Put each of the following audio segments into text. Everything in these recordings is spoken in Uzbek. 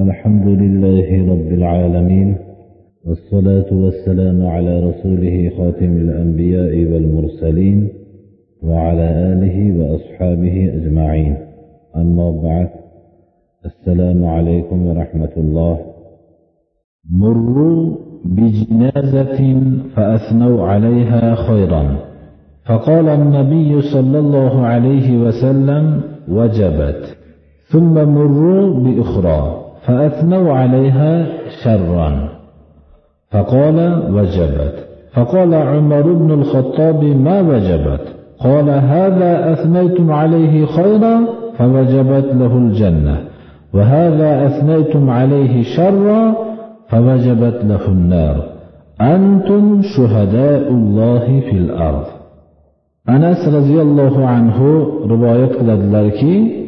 الحمد لله رب العالمين والصلاة والسلام على رسوله خاتم الأنبياء والمرسلين وعلى آله وأصحابه أجمعين. أما بعد السلام عليكم ورحمة الله. مروا بجنازة فأثنوا عليها خيرا. فقال النبي صلى الله عليه وسلم وجبت. ثم مروا بأخرى. فأثنوا عليها شرا. فقال وجبت. فقال عمر بن الخطاب ما وجبت؟ قال هذا أثنيتم عليه خيرا فوجبت له الجنة. وهذا أثنيتم عليه شرا فوجبت له النار. أنتم شهداء الله في الأرض. anas roziyallohu anhu rivoyat qiladilarki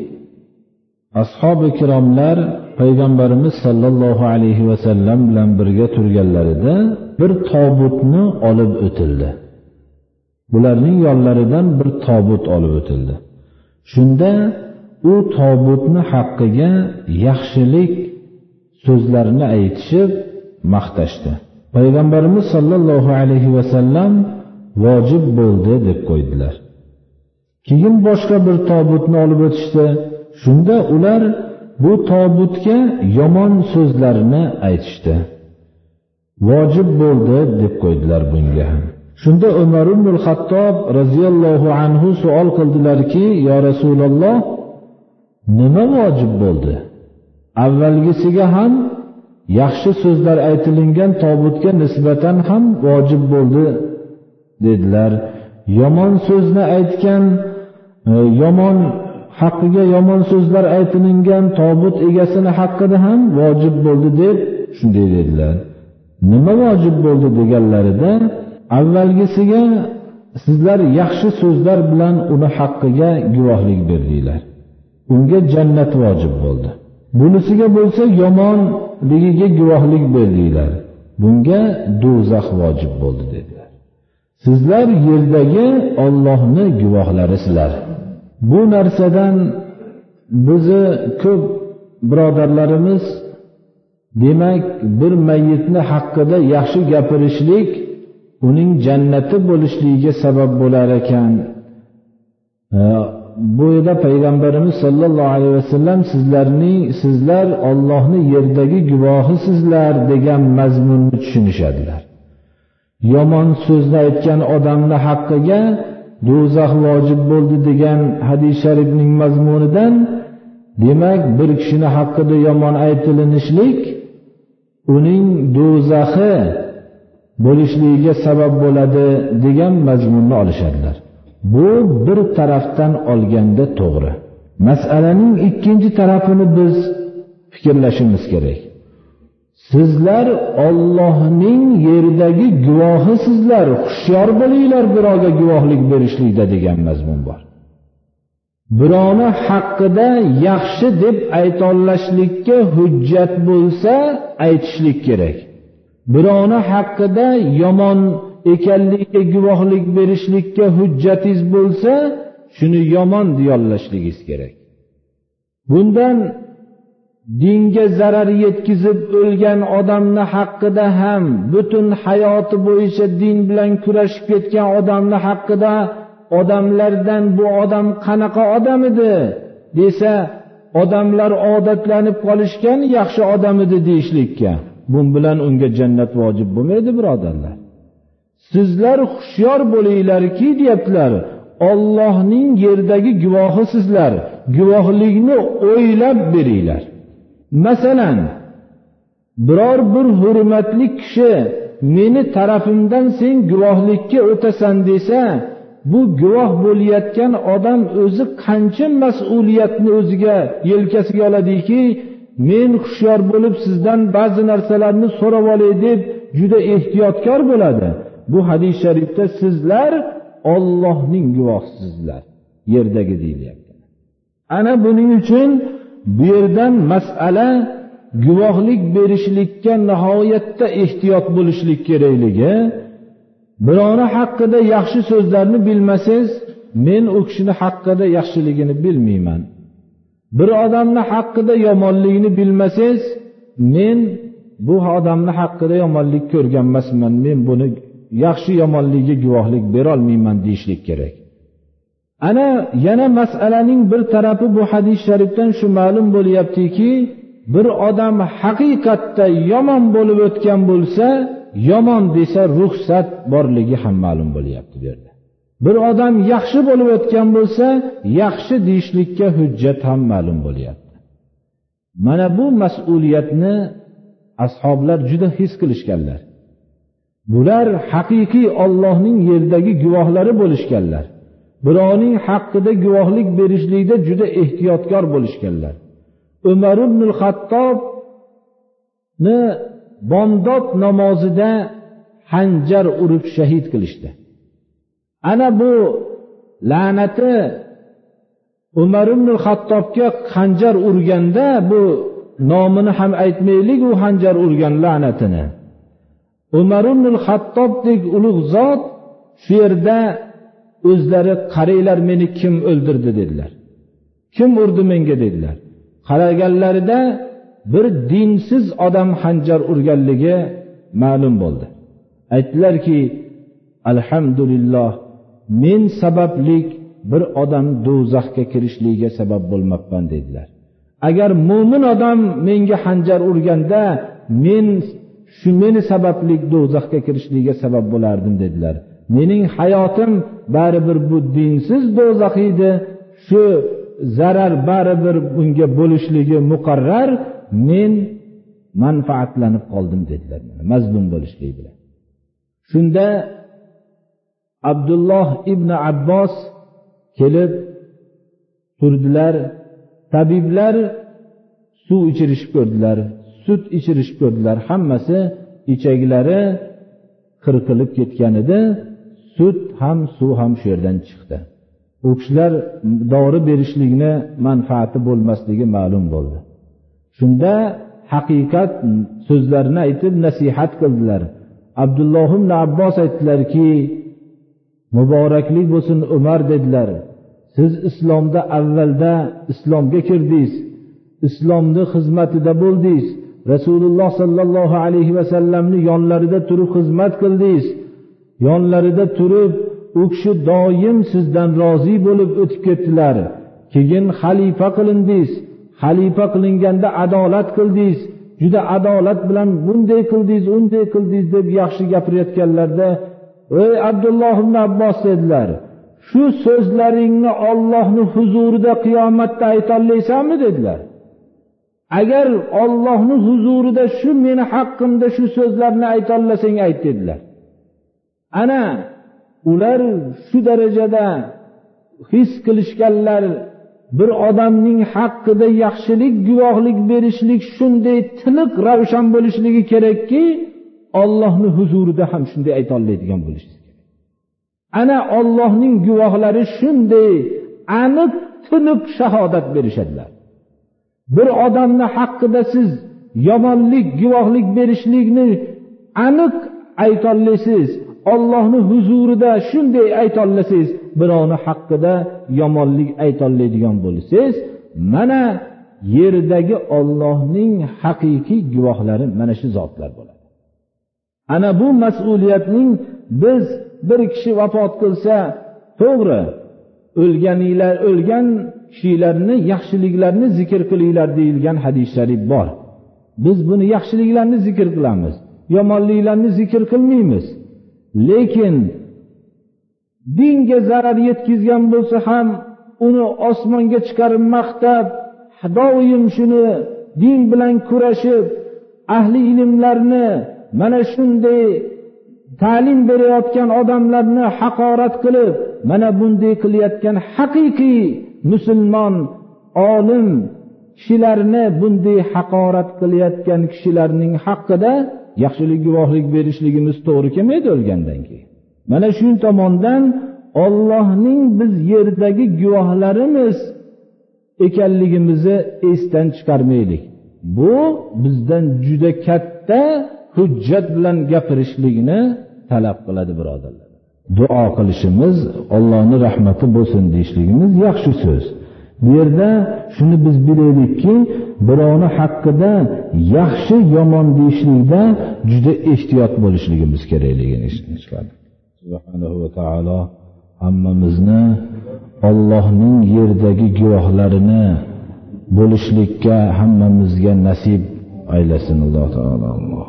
ashobi kiromlar payg'ambarimiz sollallohu alayhi vasallam bilan birga turganlarida bir tobutni olib o'tildi. Bularning yonlaridan bir tobut olib o'tildi. Shunda u tobutni haqqiga yaxshilik so'zlarni aytishib maqtashdi. Payg'ambarimiz sollallohu alayhi vasallam vojib bo'ldi deb qo'ydilar. Keyin boshqa bir tobutni olib o'tishdi. Shunda ular bu tobutga yomon so'zlarni aytishdi. Vojib bo'ldi deb qo'ydilar bunga. Ham shunda umar ibn hattob roziyallohu anhu savol qildilarki yo rasululloh nima vojib bo'ldi? Avvalgisiga ham yaxshi so'zlar aytilingan tobutga nisbatan ham vojib bo'ldi dedilar. Yomon so'zni aytgan e, yomon haqqiga yomon so'zlar aytilingan tobut egasini haqqida ham vojib bo'ldi deb shunday dedilar. Nima vojib bo'ldi deganlarida avvalgisiga sizlar yaxshi so'zlar bilan uni haqqiga guvohlik berdinglar unga jannat vojib bo'ldi. Bunisiga bo'lsa yomonligiga guvohlik berdinglar bunga do'zax vojib bo'ldi dedilar. Sizlar yerdagi ollohni guvohlarisizlar. Bu narsadan bizni ko'p birodarlarimiz demak bir mayitni haqida yaxshi gapirishlik uning jannati bo'lishligiga sabab bo'lar ekan. Bu yerda payg'ambarimiz sollallohu alayhi vasallam sizlarning sizlar ollohni yerdagi guvohisizlar degan mazmunni tushunishadilar. Yomon so'zni aytgan odamni haqqiga do'zax vojib bo'ldi degan hadis sharifning mazmunidan demak bir kishini haqida yomon aytilinishlik uning do'zaxi bo'lishligiga sabab bo'ladi degan mazmunni olishadilar. Bu bir tarafdan olganda to'g'ri. Masalaning ikkinchi tarafini biz fikrlashimiz kerak. Sizlar ollohning yerdagi guvohisizlar hushyor bo'linglar birovga guvohlik berishlikda degan mazmun bor. Birovni haqida yaxshi deb aytolashlikka hujjat bo'lsa aytishlik kerak. Birovni haqida yomon ekanligiga guvohlik berishlikka hujjatingiz bo'lsa shuni yomon deyolashligingiz kerak. Bundan dinga zarar yetkazib o'lgan odamni haqida ham butun hayoti bo'yicha din bilan kurashib ketgan odamni haqida odamlardan bu odam qanaqa odam edi? desa odamlar odatlanib qolishgan yaxshi odam edi deyishlikka. Bu bilan unga jannat vojib bo'lmaydi birodarlar. Sizlar hushyor bo'linglarki deyaptilar. Ollohning yerdagi guvohi sizlar. Guvohlikni o'ylab beringlar. Masalan biror bir hurmatli kishi meni tarafimdan sen guvohlikka o'tasan desa bu guvoh bo'layotgan odam o'zi qancha mas'uliyatni o'ziga yelkasiga oladiki men hushyor bo'lib sizdan ba'zi narsalarni so'rab olay deb juda ehtiyotkor bo'ladi. Bu hadis sharifda sizlar ollohning guvohisizlar yerdagi deyilyapti. Ana buning uchun bu yerdan masala guvohlik berishlikka nihoyatda ehtiyot bo'lishlik kerakligi. Birovni haqida yaxshi so'zlarni bilmasangiz men u kishini haqida yaxshiligini bilmayman. Bir odamni haqida yomonligini bilmasangiz men bu odamni haqida yomonlik ko'rgan emasman men buni yaxshi yomonligiga guvohlik berolmayman deyishlik kerak. Ana yana masalaning bir tarafi bu hadis sharifdan shu ma'lum bo'lyaptiki bir odam haqiqatda yomon bo'lib o'tgan bo'lsa yomon desa ruxsat borligi ham ma'lum bo'lyapti bu yerda. Bir odam yaxshi bo'lib o'tgan bo'lsa yaxshi deyishlikka hujjat ham ma'lum bo'lyapti. Mana bu mas'uliyatni ashoblar juda his qilishganlar. Bular haqiqiy ollohning yerdagi guvohlari bo'lishganlar. Birovning haqida guvohlik berishlikda juda ehtiyotkor bo'lishganlar. Umar ibn hattobni bomdod namozida hanjar urib shahid qilishdi. Ana bu la'nati umar ibn hattobga hanjar urganda bu nomini ham aytmaylik u hanjar urgan la'natini. Umar ibn hattobdek ulug' zot shu yerda o'zlari qaranglar meni kim o'ldirdi dedilar. Kim urdi menga dedilar. Qaraganlarida bir dinsiz odam hanjar urganligi ma'lum bo'ldi. Aytdilarki alhamdulillah men sabablik bir odam do'zaxga kirishligiga sabab bo'lmabman dedilar. Agar mo'min odam menga hanjar urganda men shu meni sabablik do'zaxga kirishligiga sabab bo'lardim dedilar. Mening hayotim baribir bu dinsiz do'zax edi. Shu zarar baribir bunga bo'lishligi muqarrar. Men manfaatlanib qoldim dedilar mazlum bo'lishlik bilan. Shunda abdulloh ibn abbos kelib turdilar. Tabiblar suv ichirishib ko'rdilar sut ichirishib ko'rdilar. Hammasi ichaklari qirqilib ketgan edi. Sut ham suv ham shu yerdan chiqdi. U kishilar dori berishlikni manfaati bo'lmasligi ma'lum bo'ldi. Shunda haqiqat so'zlarini aytib nasihat qildilar. Abdulloh ibn abbos aytdilarki muboraklik bo'lsin umar dedilar. Siz islomda avvalda islomga kirdingiz islomni xizmatida bo'ldingiz rasululloh sollallohu alayhi vasallamni yonlarida turib xizmat qildingiz yonlarida turib u kishi doim sizdan rozi bo'lib o'tib ketdilar. Keyin xalifa qilindingiz xalifa qilinganda adolat qildingiz juda adolat bilan bunday qildingiz unday qildingiz deb yaxshi gapirayotganlarda ey abdulloh ibn abbos dedilar. Shu so'zlaringni ollohni huzurida qiyomatda aytolmaysanmi dedilar. Agar ollohni huzurida shu meni haqqimda shu so'zlarni aytolmasang ayt dedilar. Ana ular shu darajada his qilishganlar bir odamning haqqida yaxshilik guvohlik berishlik shunday tiniq ravshan bo'lishligi kerakki ollohni huzurida ham shunday aytolmaydigan bo'lishi ana ollohning guvohlari shunday aniq tiniq shahodat berishadilar. Bir odamni haqqida siz yomonlik guvohlik berishlikni aniq aytolmaysiz ollohni huzurida shunday aytolmasangiz birovni haqqida yomonlik aytolmaydigan bo'lsangiz mana yerdagi ollohning haqiqiy guvohlari mana shu zotlar bo'ladi. Ana bu mas'uliyatning biz bir kishi vafot qilsa to'g'ri o'lganinglar o'lgan kishilarni yaxshiliklarini zikr qilinglar deyilgan hadis sharif bor. Biz buni yaxshiliklarni zikr qilamiz yomonliklarni zikr qilmaymiz. Lekin dinga zarar yetkazgan bo'lsa ham uni osmonga chiqarib maqtab doim shuni din bilan kurashib ahli ilmlarni mana shunday ta'lim berayotgan odamlarni haqorat qilib mana bunday qilayotgan haqiqiy musulmon olim kishilarni bunday haqorat qilayotgan kishilarning haqida yaxshilik guvohlik berishligimiz to'g'ri kelmaydi o'lgandan keyin. Mana shu tomondan ollohning biz yerdagi guvohlarimiz ekanligimizni esdan chiqarmaylik. Bu bizdan juda katta hujjat bilan gapirishlikni talab qiladi birodarlar. Duo qilishimiz ollohni rahmati bo'lsin deyishligimiz yaxshi so'z. Bu yerda shuni biz bilaylikki birovni haqqida yaxshi yomon deyishlikda juda ehtiyot bo'lishligimiz kerakligini subhanahu va taolo hammamizni Allohning yerdagi guvohlarini bo'lishlikka hammamizga nasib aylasin alloh taolo.